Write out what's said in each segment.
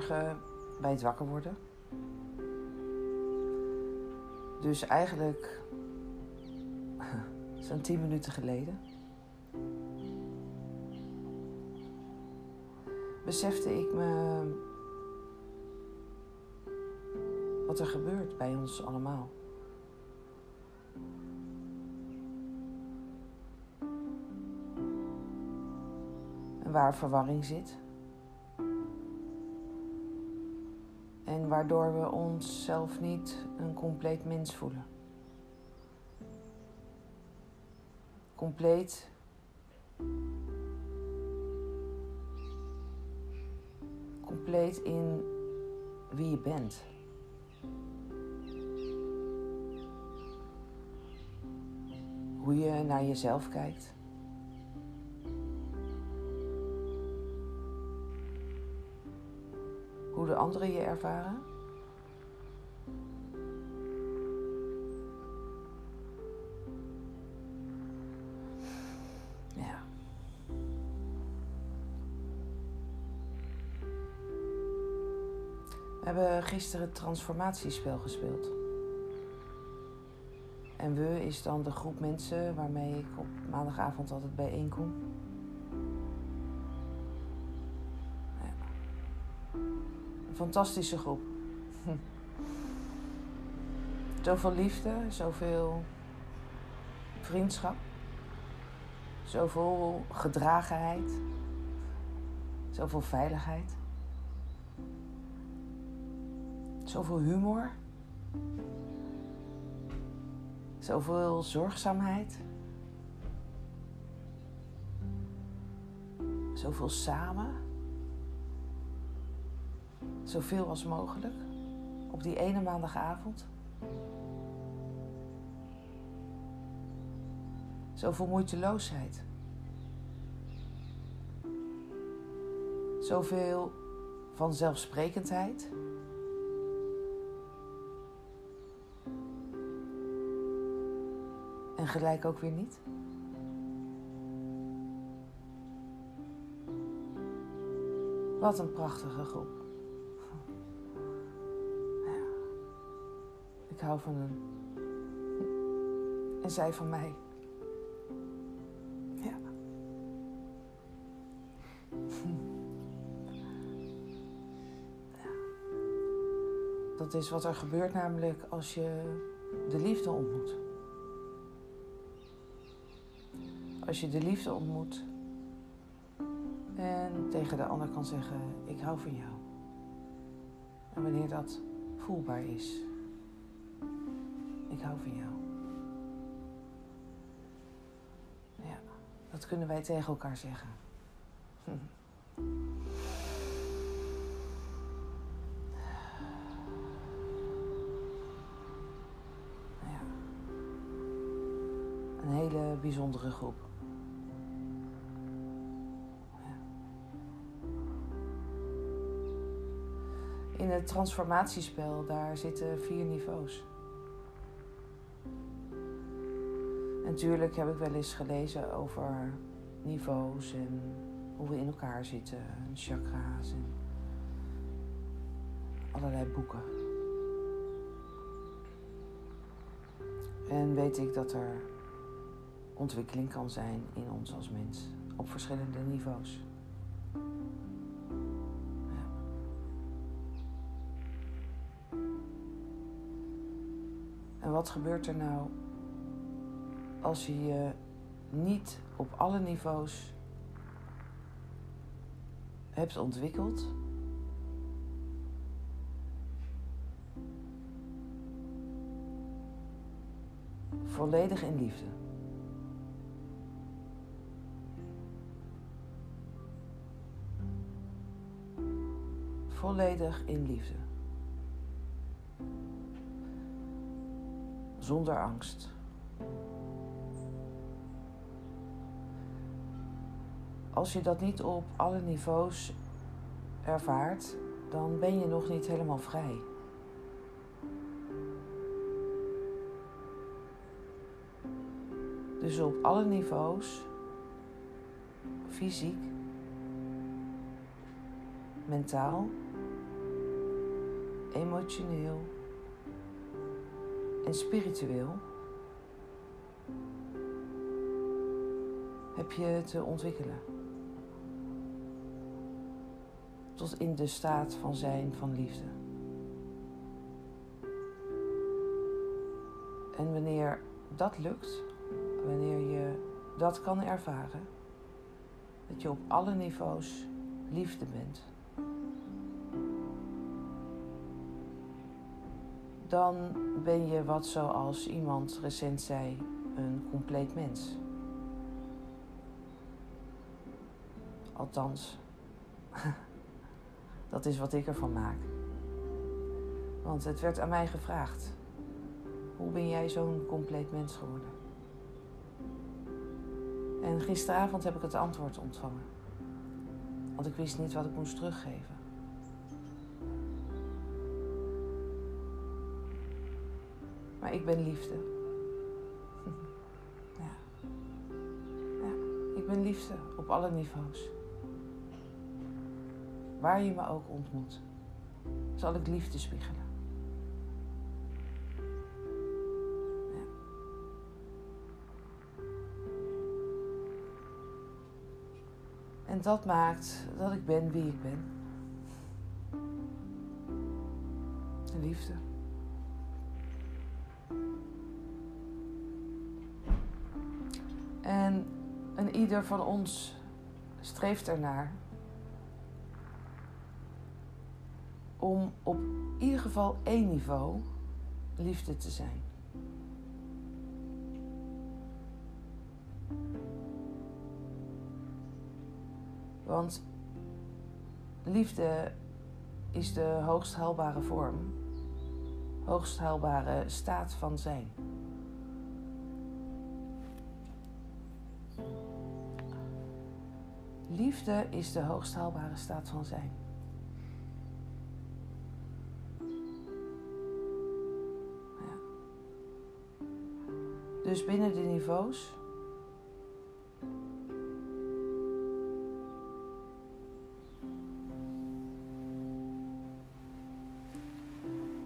vanmorgen bij het wakker worden. Dus eigenlijk zo'n tien minuten geleden. Besefte ik me wat er gebeurt bij ons allemaal. En waar verwarring zit. Waardoor we onszelf niet een compleet mens voelen. Compleet. Compleet in wie je bent. Hoe je naar jezelf kijkt. Hoe de anderen je ervaren. Ja. We hebben gisteren het transformatiespel gespeeld. En we is dan de groep mensen waarmee ik op maandagavond altijd bijeenkom. Fantastische groep. Zoveel liefde, zoveel vriendschap, zoveel gedragenheid, zoveel veiligheid, zoveel humor. Zoveel zorgzaamheid. Zoveel samen. Zoveel als mogelijk. Op die ene maandagavond. Zoveel moeiteloosheid. Zoveel vanzelfsprekendheid. En gelijk ook weer niet. Wat een prachtige groep. Ik hou van hem. En zij van mij. Ja. Dat is wat er gebeurt namelijk als je de liefde ontmoet. Als je de liefde ontmoet en tegen de ander kan zeggen: Ik hou van jou. En wanneer dat voelbaar is: Ik hou van jou. Ja, dat kunnen wij tegen elkaar zeggen. Ja. Een hele bijzondere groep. In het transformatiespel, daar zitten vier niveaus. Natuurlijk heb ik wel eens gelezen over niveaus en hoe we in elkaar zitten, en chakra's en allerlei boeken. En weet ik dat er ontwikkeling kan zijn in ons als mens op verschillende niveaus. En wat gebeurt er nou als je je niet op alle niveaus hebt ontwikkeld? Volledig in liefde. Volledig in liefde. Zonder angst. Als je dat niet op alle niveaus ervaart, dan ben je nog niet helemaal vrij. Dus op alle niveaus, fysiek, mentaal, emotioneel en spiritueel heb je te ontwikkelen. Tot in de staat van zijn van liefde. En wanneer dat lukt, wanneer je dat kan ervaren, dat je op alle niveaus liefde bent, dan ben je wat zoals iemand recent zei, een compleet mens. Althans, dat is wat ik ervan maak. Want het werd aan mij gevraagd: hoe ben jij zo'n compleet mens geworden? En gisteravond heb ik het antwoord ontvangen. Want ik wist niet wat ik moest teruggeven. Maar ik ben liefde. Ja. ja. Ik ben liefde op alle niveaus. Waar je me ook ontmoet, zal ik liefde spiegelen. En dat maakt dat ik ben wie ik ben. Liefde. En, en ieder van ons streeft ernaar om op ieder geval één niveau liefde te zijn. Want liefde is de hoogst haalbare vorm, hoogst haalbare staat van zijn. Liefde is de hoogst haalbare staat van zijn. Dus binnen de niveaus.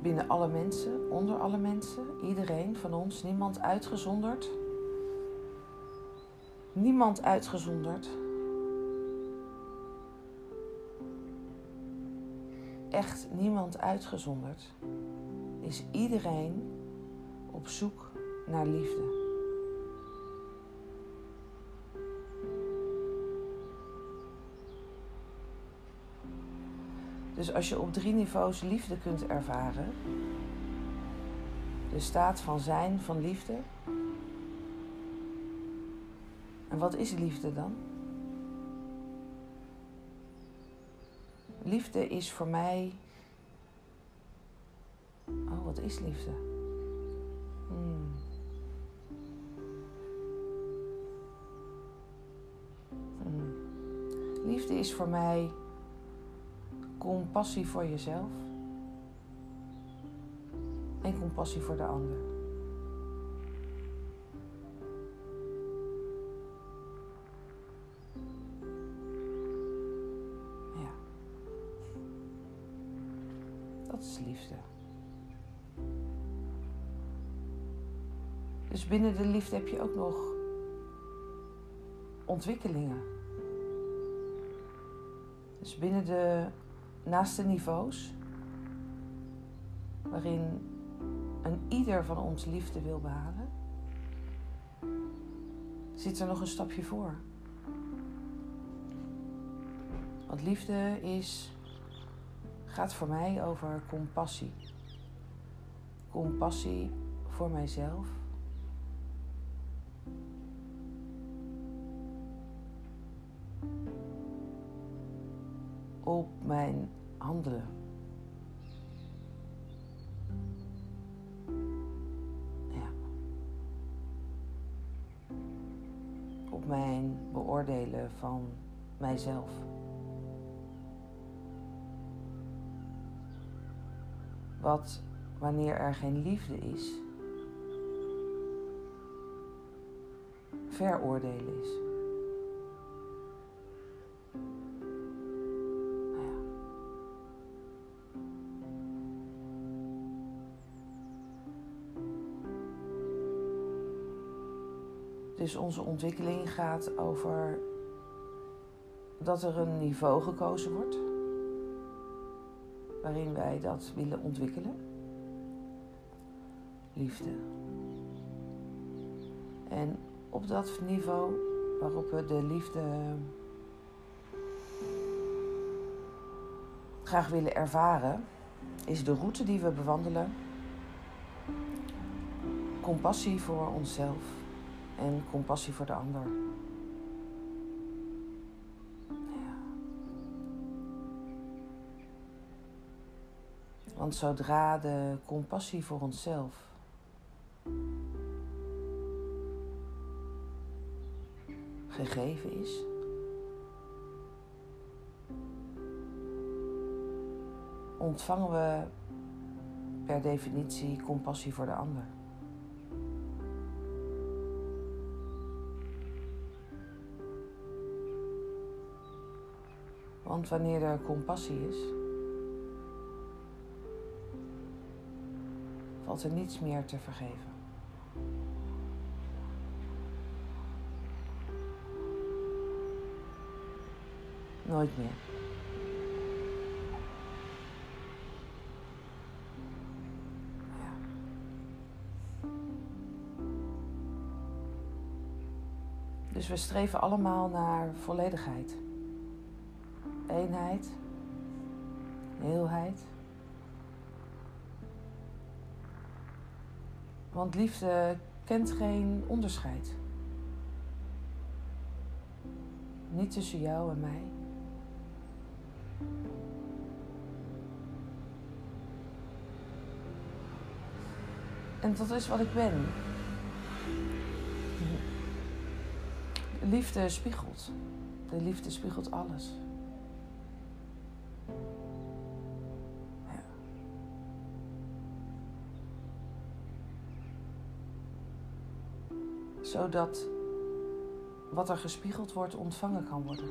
Binnen alle mensen, onder alle mensen, iedereen van ons, niemand uitgezonderd. Niemand uitgezonderd. echt niemand uitgezonderd, is iedereen op zoek naar liefde. Dus als je op drie niveaus liefde kunt ervaren, de staat van zijn van liefde. En wat is liefde dan? Liefde is voor mij. Oh, wat is liefde? Hmm. Liefde is voor mij compassie voor jezelf en compassie voor de ander. Ja. Dat is liefde. Dus binnen de liefde heb je ook nog ontwikkelingen. Dus binnen de naaste niveaus, waarin een ieder van ons liefde wil behalen, zit er nog een stapje voor. Want liefde is, gaat voor mij over compassie. Compassie voor mijzelf. Op mijn handelen. Op mijn beoordelen van mijzelf. Wat wanneer er geen liefde is, veroordelen is. Dus onze ontwikkeling gaat over dat er een niveau gekozen wordt waarin wij dat willen ontwikkelen. Liefde. En op dat niveau waarop we de liefde graag willen ervaren, is de route die we bewandelen compassie voor onszelf en compassie voor de ander. Ja. Want zodra de compassie voor onszelf gegeven is, ontvangen we per definitie compassie voor de ander. Want wanneer er compassie is, valt er niets meer te vergeven. Nooit meer. Dus we streven allemaal naar volledigheid eenheid, heelheid. Want liefde kent geen onderscheid. Niet tussen jou en mij. En dat is wat ik ben. Liefde spiegelt. De liefde spiegelt alles. Zodat wat er gespiegeld wordt ontvangen kan worden.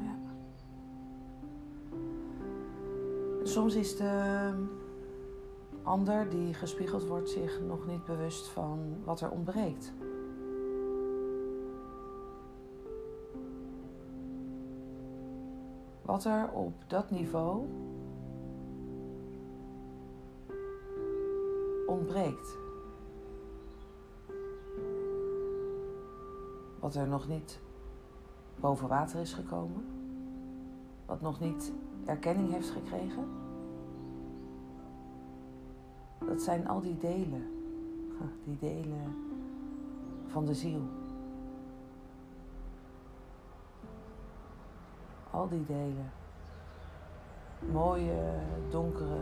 Ja. Soms is de ander die gespiegeld wordt zich nog niet bewust van wat er ontbreekt. Wat er op dat niveau ontbreekt. Wat er nog niet boven water is gekomen. Wat nog niet erkenning heeft gekregen. Dat zijn al die delen. Die delen van de ziel. Al die delen. Mooie, donkere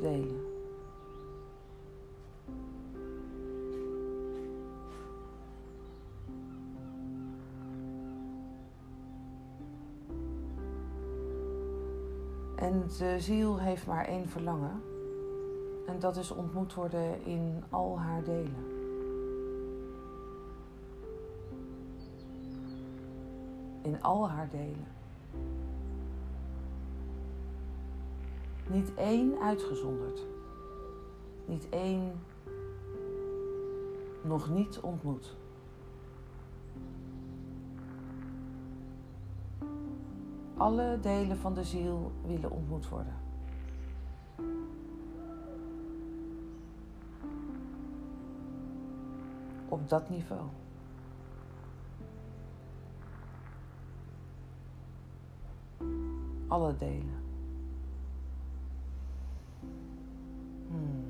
delen. En de ziel heeft maar één verlangen. En dat is ontmoet worden in al haar delen. In al haar delen. Niet één uitgezonderd. Niet één nog niet ontmoet. Alle delen van de ziel willen ontmoet worden. Op dat niveau. Alle delen. Hmm.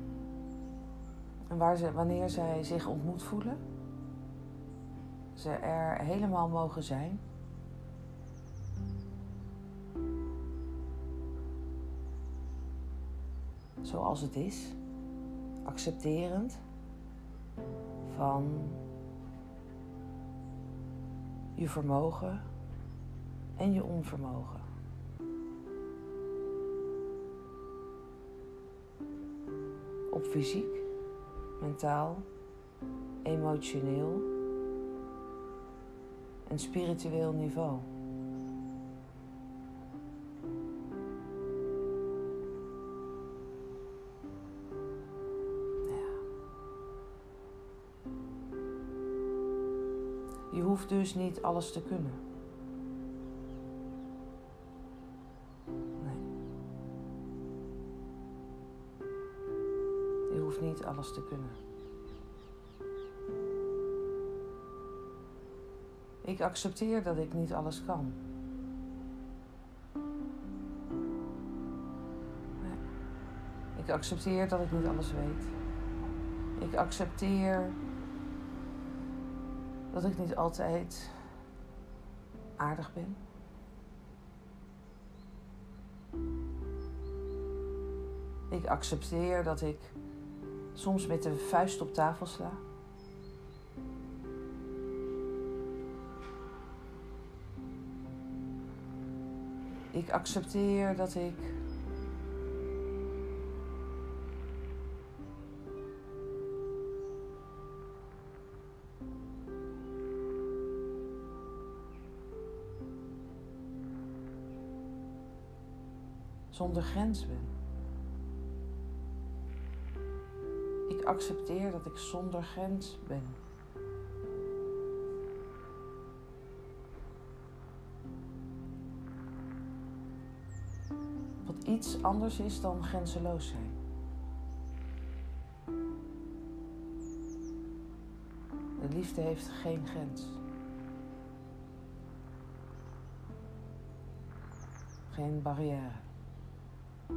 En waar ze, wanneer zij zich ontmoet voelen, ze er helemaal mogen zijn. Zoals het is, accepterend van je vermogen en je onvermogen. fysiek, mentaal, emotioneel en spiritueel niveau. Je hoeft dus niet alles te kunnen. Alles te kunnen. Ik accepteer dat ik niet alles kan. Ik accepteer dat ik niet alles weet. Ik accepteer dat ik niet altijd aardig ben. Ik accepteer dat ik soms met de vuist op tafel sla. Ik accepteer dat ik zonder grens ben. Ik accepteer dat ik zonder grens ben. Wat iets anders is dan grenzeloos zijn. De liefde heeft geen grens. Geen barrière.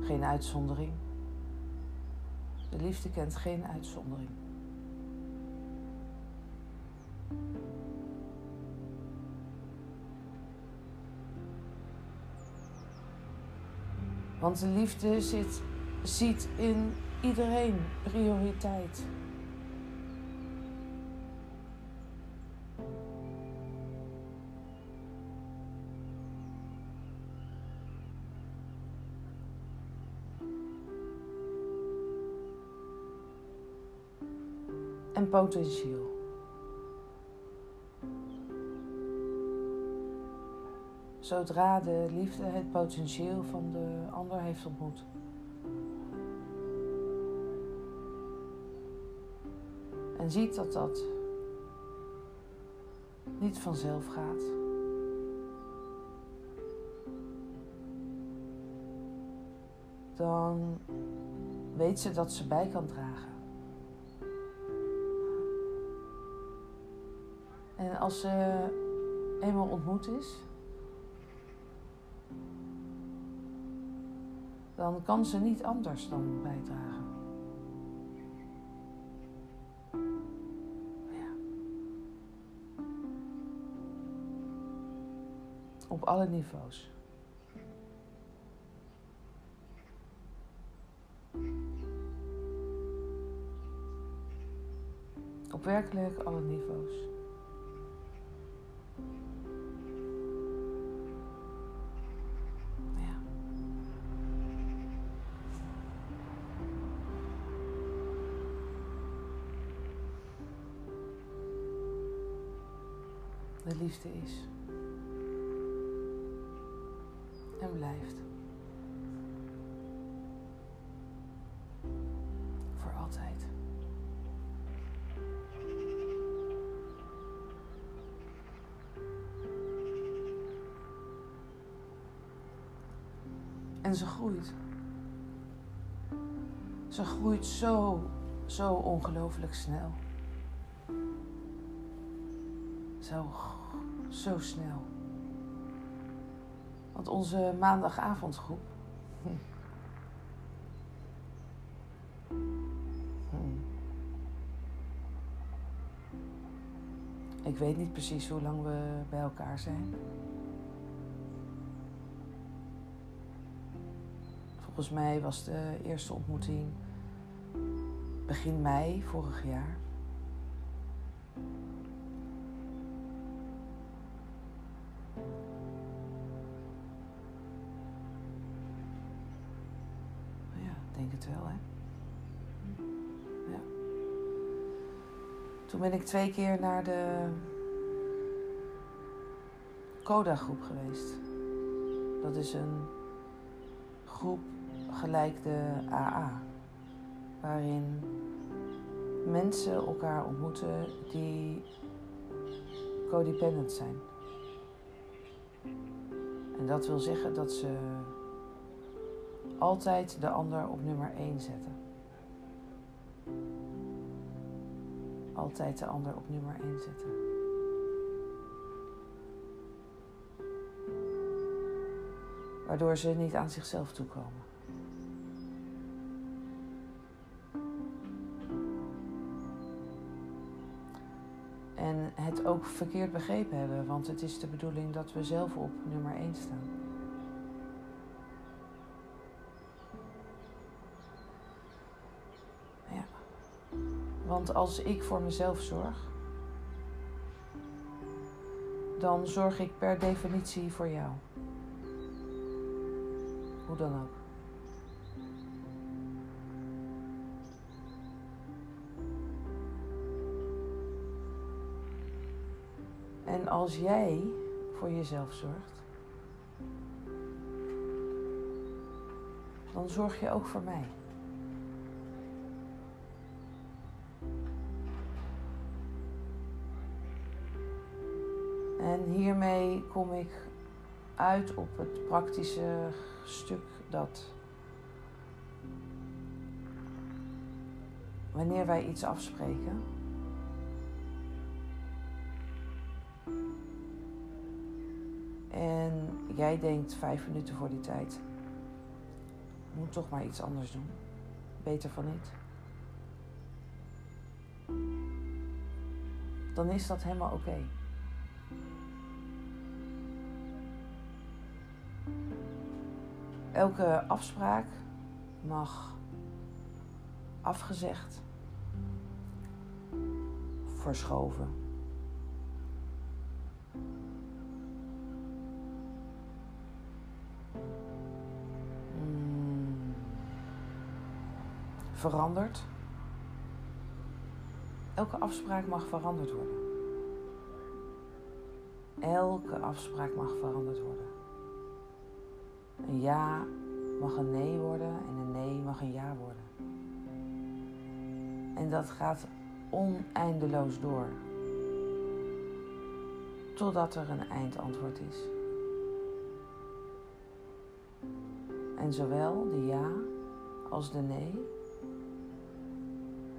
Geen uitzondering. De liefde kent geen uitzondering. Want de liefde zit, ziet in iedereen prioriteit. Potentieel. Zodra de liefde het potentieel van de ander heeft ontmoet. En ziet dat dat niet vanzelf gaat. Dan weet ze dat ze bij kan dragen. Als ze eenmaal ontmoet is, dan kan ze niet anders dan bijdragen. Ja. Op alle niveaus. Op werkelijk alle niveaus. Is. En blijft. Voor altijd. En ze groeit. Ze groeit zo, zo ongelooflijk snel. Zo, zo snel. Want onze maandagavondgroep. Hm. Ik weet niet precies hoe lang we bij elkaar zijn. Volgens mij was de eerste ontmoeting begin mei vorig jaar. Ben ik twee keer naar de Coda-groep geweest. Dat is een groep gelijk de AA, waarin mensen elkaar ontmoeten die codependent zijn. En dat wil zeggen dat ze altijd de ander op nummer 1 zetten. Altijd de ander op nummer 1 zetten. Waardoor ze niet aan zichzelf toekomen. En het ook verkeerd begrepen hebben, want het is de bedoeling dat we zelf op nummer 1 staan. Ja. Want als ik voor mezelf zorg, dan zorg ik per definitie voor jou. Hoe dan ook. En als jij voor jezelf zorgt, dan zorg je ook voor mij. Kom ik uit op het praktische stuk dat wanneer wij iets afspreken, en jij denkt vijf minuten voor die tijd, moet toch maar iets anders doen, beter van niet, dan is dat helemaal oké. Elke afspraak mag afgezegd, verschoven. Mm. Veranderd. Elke afspraak mag veranderd worden. Elke afspraak mag veranderd worden. Een ja mag een nee worden en een nee mag een ja worden. En dat gaat oneindeloos door. Totdat er een eindantwoord is. En zowel de ja als de nee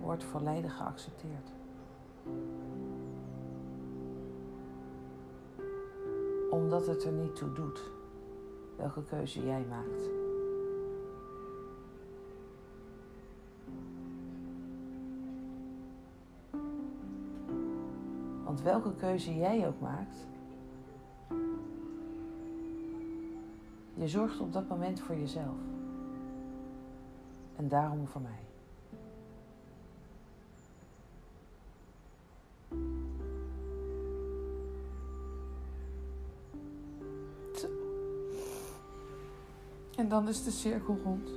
wordt volledig geaccepteerd. Omdat het er niet toe doet welke keuze jij maakt. Want welke keuze jij ook maakt, je zorgt op dat moment voor jezelf. En daarom voor mij. En dan is de cirkel rond.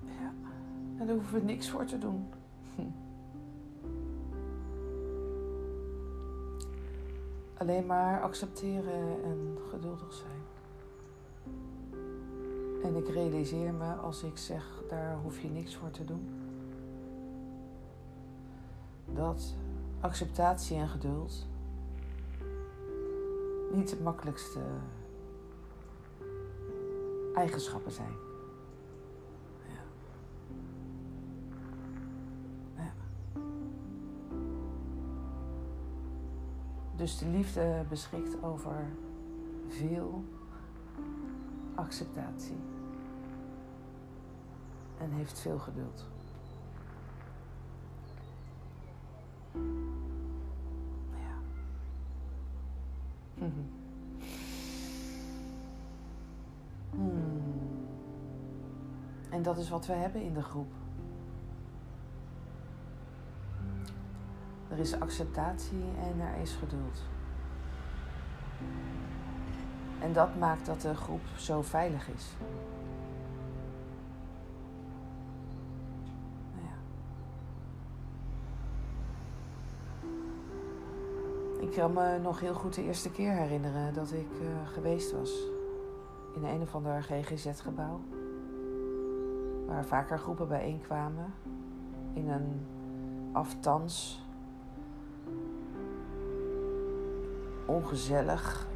Ja, en daar hoeven we niks voor te doen. Alleen maar accepteren en geduldig zijn. En ik realiseer me als ik zeg, daar hoef je niks voor te doen. Dat acceptatie en geduld niet het makkelijkste eigenschappen zijn. Ja. ja. Dus de liefde beschikt over veel acceptatie en heeft veel geduld. Dat is wat we hebben in de groep. Er is acceptatie en er is geduld. En dat maakt dat de groep zo veilig is. Nou ja. Ik kan me nog heel goed de eerste keer herinneren dat ik uh, geweest was in een of ander GGZ-gebouw. Waar vaker groepen bijeenkwamen. In een aftans. Ongezellig.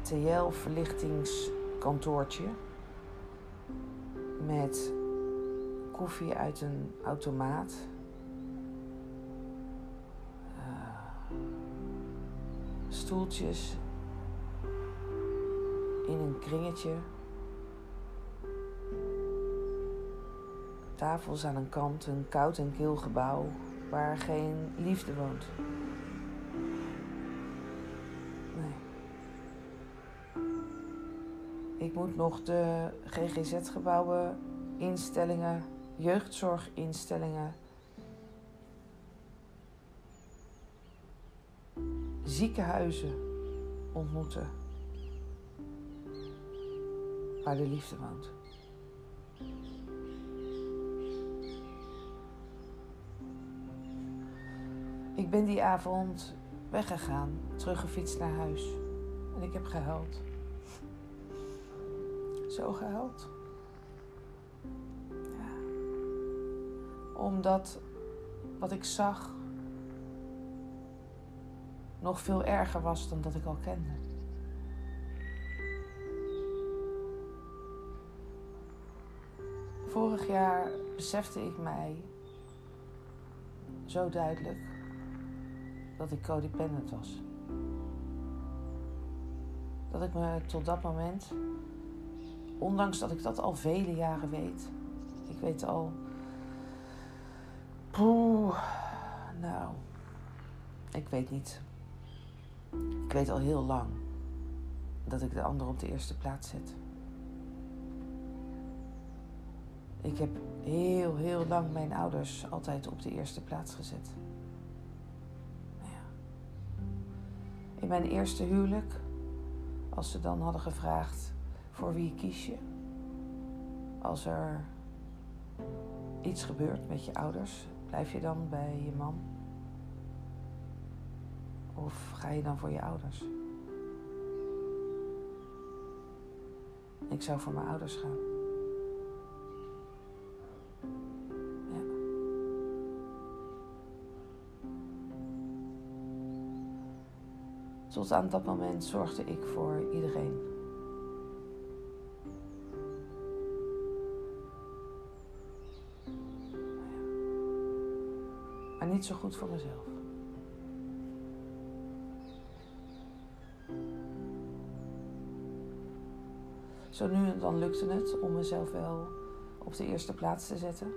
TL-verlichtingskantoortje met koffie uit een automaat. Uh, stoeltjes. In een kringetje. Tafels aan een kant, een koud en kil gebouw waar geen liefde woont. Nee. Ik moet nog de GGZ-gebouwen, instellingen, jeugdzorginstellingen, ziekenhuizen ontmoeten waar de liefde woont. Ben die avond weggegaan, teruggefietst naar huis. En ik heb gehuild. Zo gehuild. Ja. Omdat wat ik zag nog veel erger was dan dat ik al kende. Vorig jaar besefte ik mij zo duidelijk dat ik codependent was. Dat ik me tot dat moment, ondanks dat ik dat al vele jaren weet, ik weet al, poeh, nou, ik weet niet. Ik weet al heel lang dat ik de ander op de eerste plaats zet. Ik heb heel, heel lang mijn ouders altijd op de eerste plaats gezet. Mijn eerste huwelijk, als ze dan hadden gevraagd voor wie kies je, als er iets gebeurt met je ouders, blijf je dan bij je man? Of ga je dan voor je ouders? Ik zou voor mijn ouders gaan. Tot aan dat moment zorgde ik voor iedereen. Maar niet zo goed voor mezelf. Zo nu en dan lukte het om mezelf wel op de eerste plaats te zetten,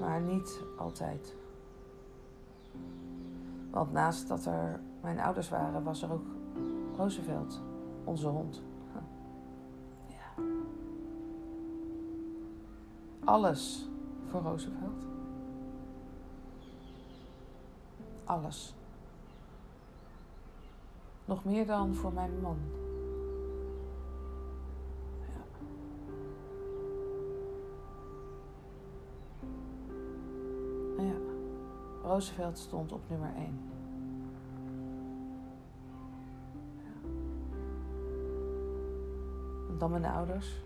maar niet altijd. Want naast dat er mijn ouders waren, was er ook Roosevelt, onze hond. Ja. Alles voor Roosevelt. Alles. Nog meer dan voor mijn man. Ja. ja. Roosevelt stond op nummer 1. Dan mijn ouders.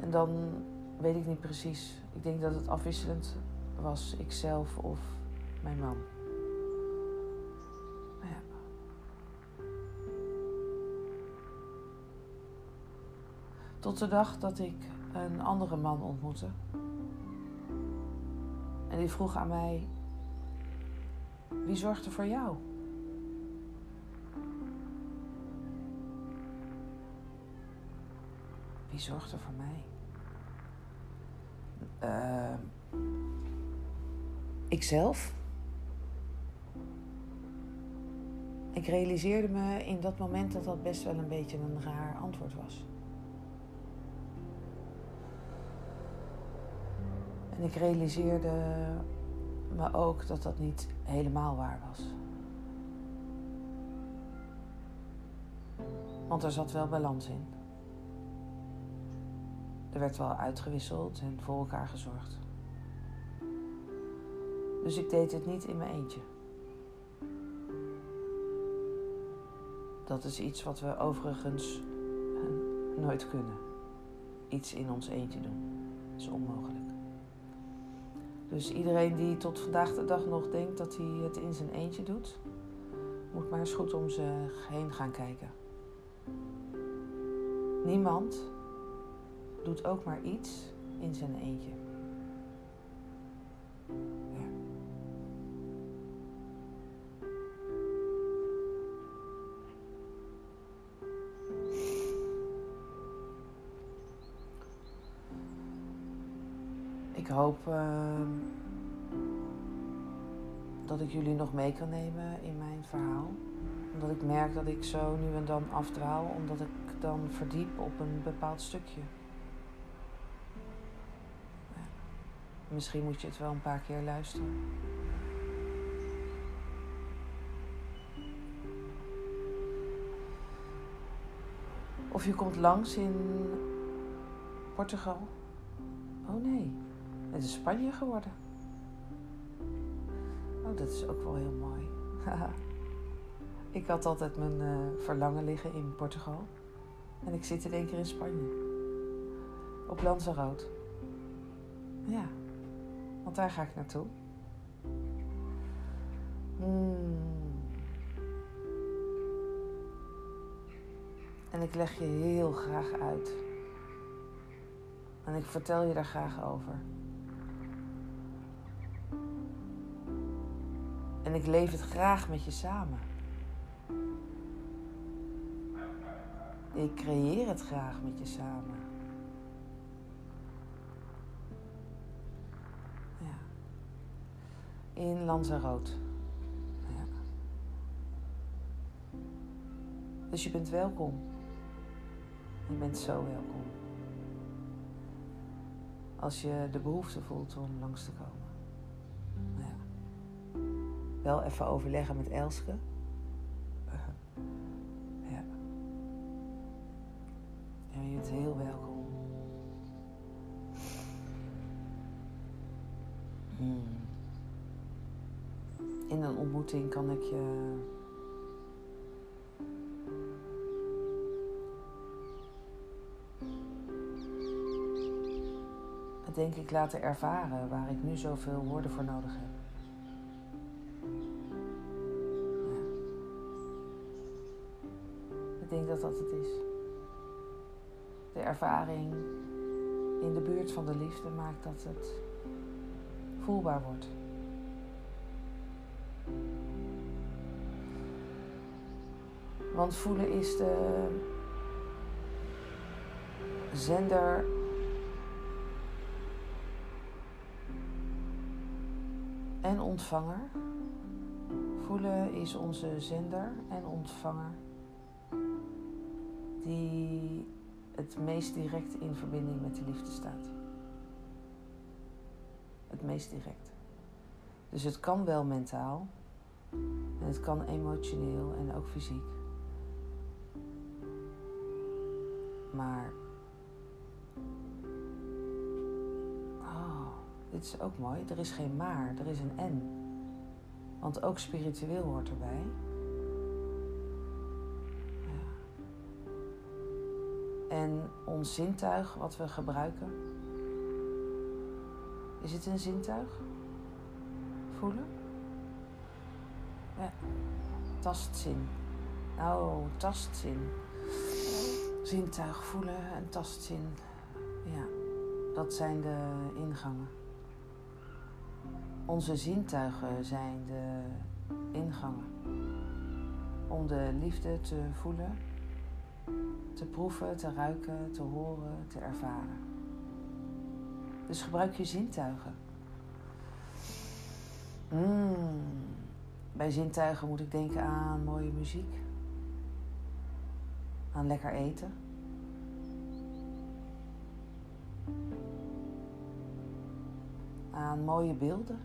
En dan weet ik niet precies. Ik denk dat het afwisselend was, ikzelf of mijn man. Tot de dag dat ik een andere man ontmoette. En die vroeg aan mij: Wie zorgt er voor jou? Wie zorgt er voor mij? Uh, ikzelf. Ik realiseerde me in dat moment dat dat best wel een beetje een raar antwoord was. En ik realiseerde me ook dat dat niet helemaal waar was. Want er zat wel balans in. Er werd wel uitgewisseld en voor elkaar gezorgd. Dus ik deed het niet in mijn eentje. Dat is iets wat we overigens nooit kunnen. Iets in ons eentje doen. Dat is onmogelijk. Dus iedereen die tot vandaag de dag nog denkt dat hij het in zijn eentje doet, moet maar eens goed om zich heen gaan kijken. Niemand doet ook maar iets in zijn eentje. Ik hoop uh, dat ik jullie nog mee kan nemen in mijn verhaal. Omdat ik merk dat ik zo nu en dan afdwaal, omdat ik dan verdiep op een bepaald stukje. Misschien moet je het wel een paar keer luisteren. Of je komt langs in Portugal. Oh nee, het is Spanje geworden. Oh, dat is ook wel heel mooi. ik had altijd mijn uh, verlangen liggen in Portugal. En ik zit in één keer in Spanje. Op Lanzarote. Ja, want daar ga ik naartoe. Hmm. En ik leg je heel graag uit. En ik vertel je daar graag over. En ik leef het graag met je samen. Ik creëer het graag met je samen. Ja. In Lanzarote. Dus je bent welkom. Je bent zo welkom. Als je de behoefte voelt om langs te komen. Wel even overleggen met Elske. Ja. Ja, je bent heel welkom. Hmm. In een ontmoeting kan ik je denk ik laten ervaren waar ik nu zoveel woorden voor nodig heb. Dat het is. De ervaring in de buurt van de liefde maakt dat het voelbaar wordt. Want voelen is de zender en ontvanger. Voelen is onze zender en ontvanger die het meest direct in verbinding met de liefde staat. Het meest direct. Dus het kan wel mentaal en het kan emotioneel en ook fysiek. Maar dit is ook mooi, er is geen maar, er is een en. Want ook spiritueel hoort erbij. En ons zintuig wat we gebruiken. Is het een zintuig? Voelen? Ja. Tastzin. Oh, tastzin. Zintuig voelen en tastzin. Ja, dat zijn de ingangen. Onze zintuigen zijn de ingangen om de liefde te voelen, te proeven, te ruiken, te horen, te ervaren. Dus gebruik je zintuigen. Mm. Bij zintuigen moet ik denken aan mooie muziek, aan lekker eten. Aan mooie beelden.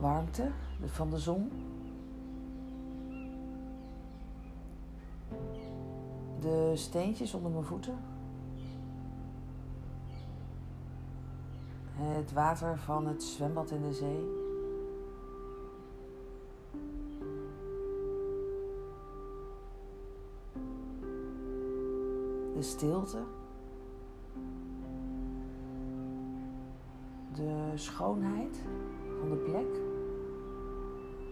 warmte van de zon. De steentjes onder mijn voeten. Het water van het zwembad in de zee. de stilte, de schoonheid van de plek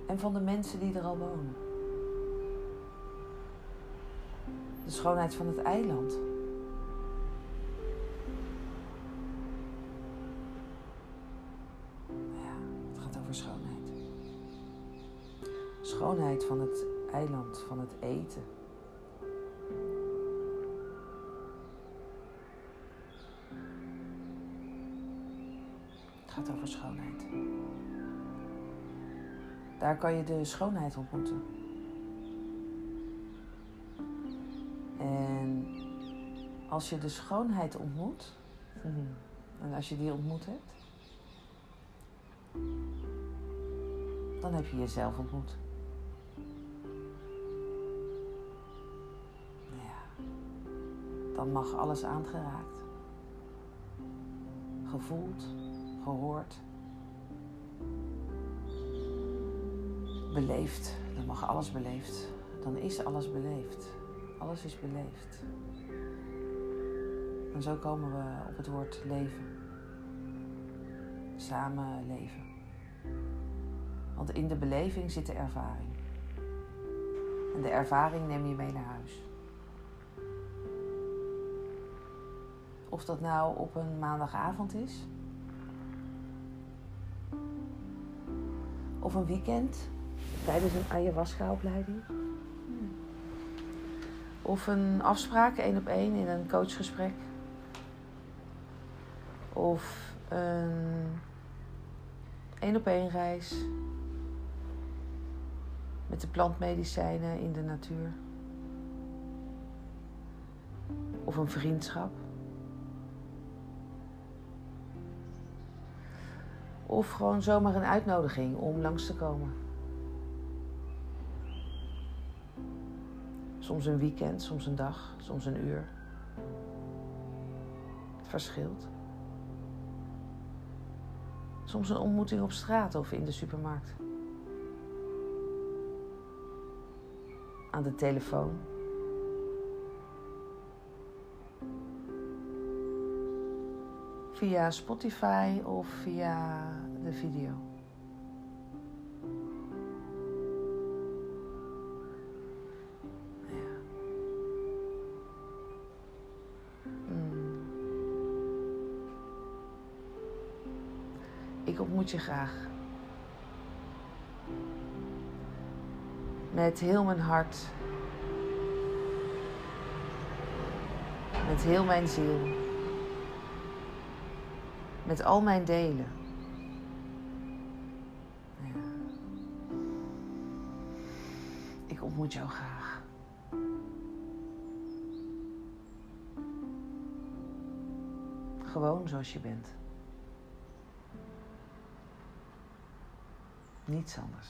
en van de mensen die er al wonen. De schoonheid van het eiland. Ja, het gaat over schoonheid. Schoonheid van het eiland, van het eten. Het gaat over schoonheid. Daar kan je de schoonheid ontmoeten. En als je de schoonheid ontmoet, en als je die ontmoet hebt, dan heb je jezelf ontmoet. Nou ja, dan mag alles aangeraakt, gevoeld, gehoord, beleefd. Dan mag alles beleefd. Dan is alles beleefd. Alles is beleefd. En zo komen we op het woord leven. Samen leven. Want in de beleving zit de ervaring. En de ervaring neem je mee naar huis. Of dat nou op een maandagavond is. Of een weekend tijdens een ayahuasca-opleiding. Of een afspraak één op één in een coachgesprek. Of een één op één reis met de plantmedicijnen in de natuur. Of een vriendschap. Of gewoon zomaar een uitnodiging om langs te komen. Soms een weekend, soms een dag, soms een uur. Het verschilt. Soms een ontmoeting op straat of in de supermarkt. Aan de telefoon. Via Spotify of via de video. Ik ontmoet je graag. Met heel mijn hart. Met heel mijn ziel. Met al mijn delen. Ja. Ik ontmoet jou graag. Gewoon zoals je bent. Niets anders.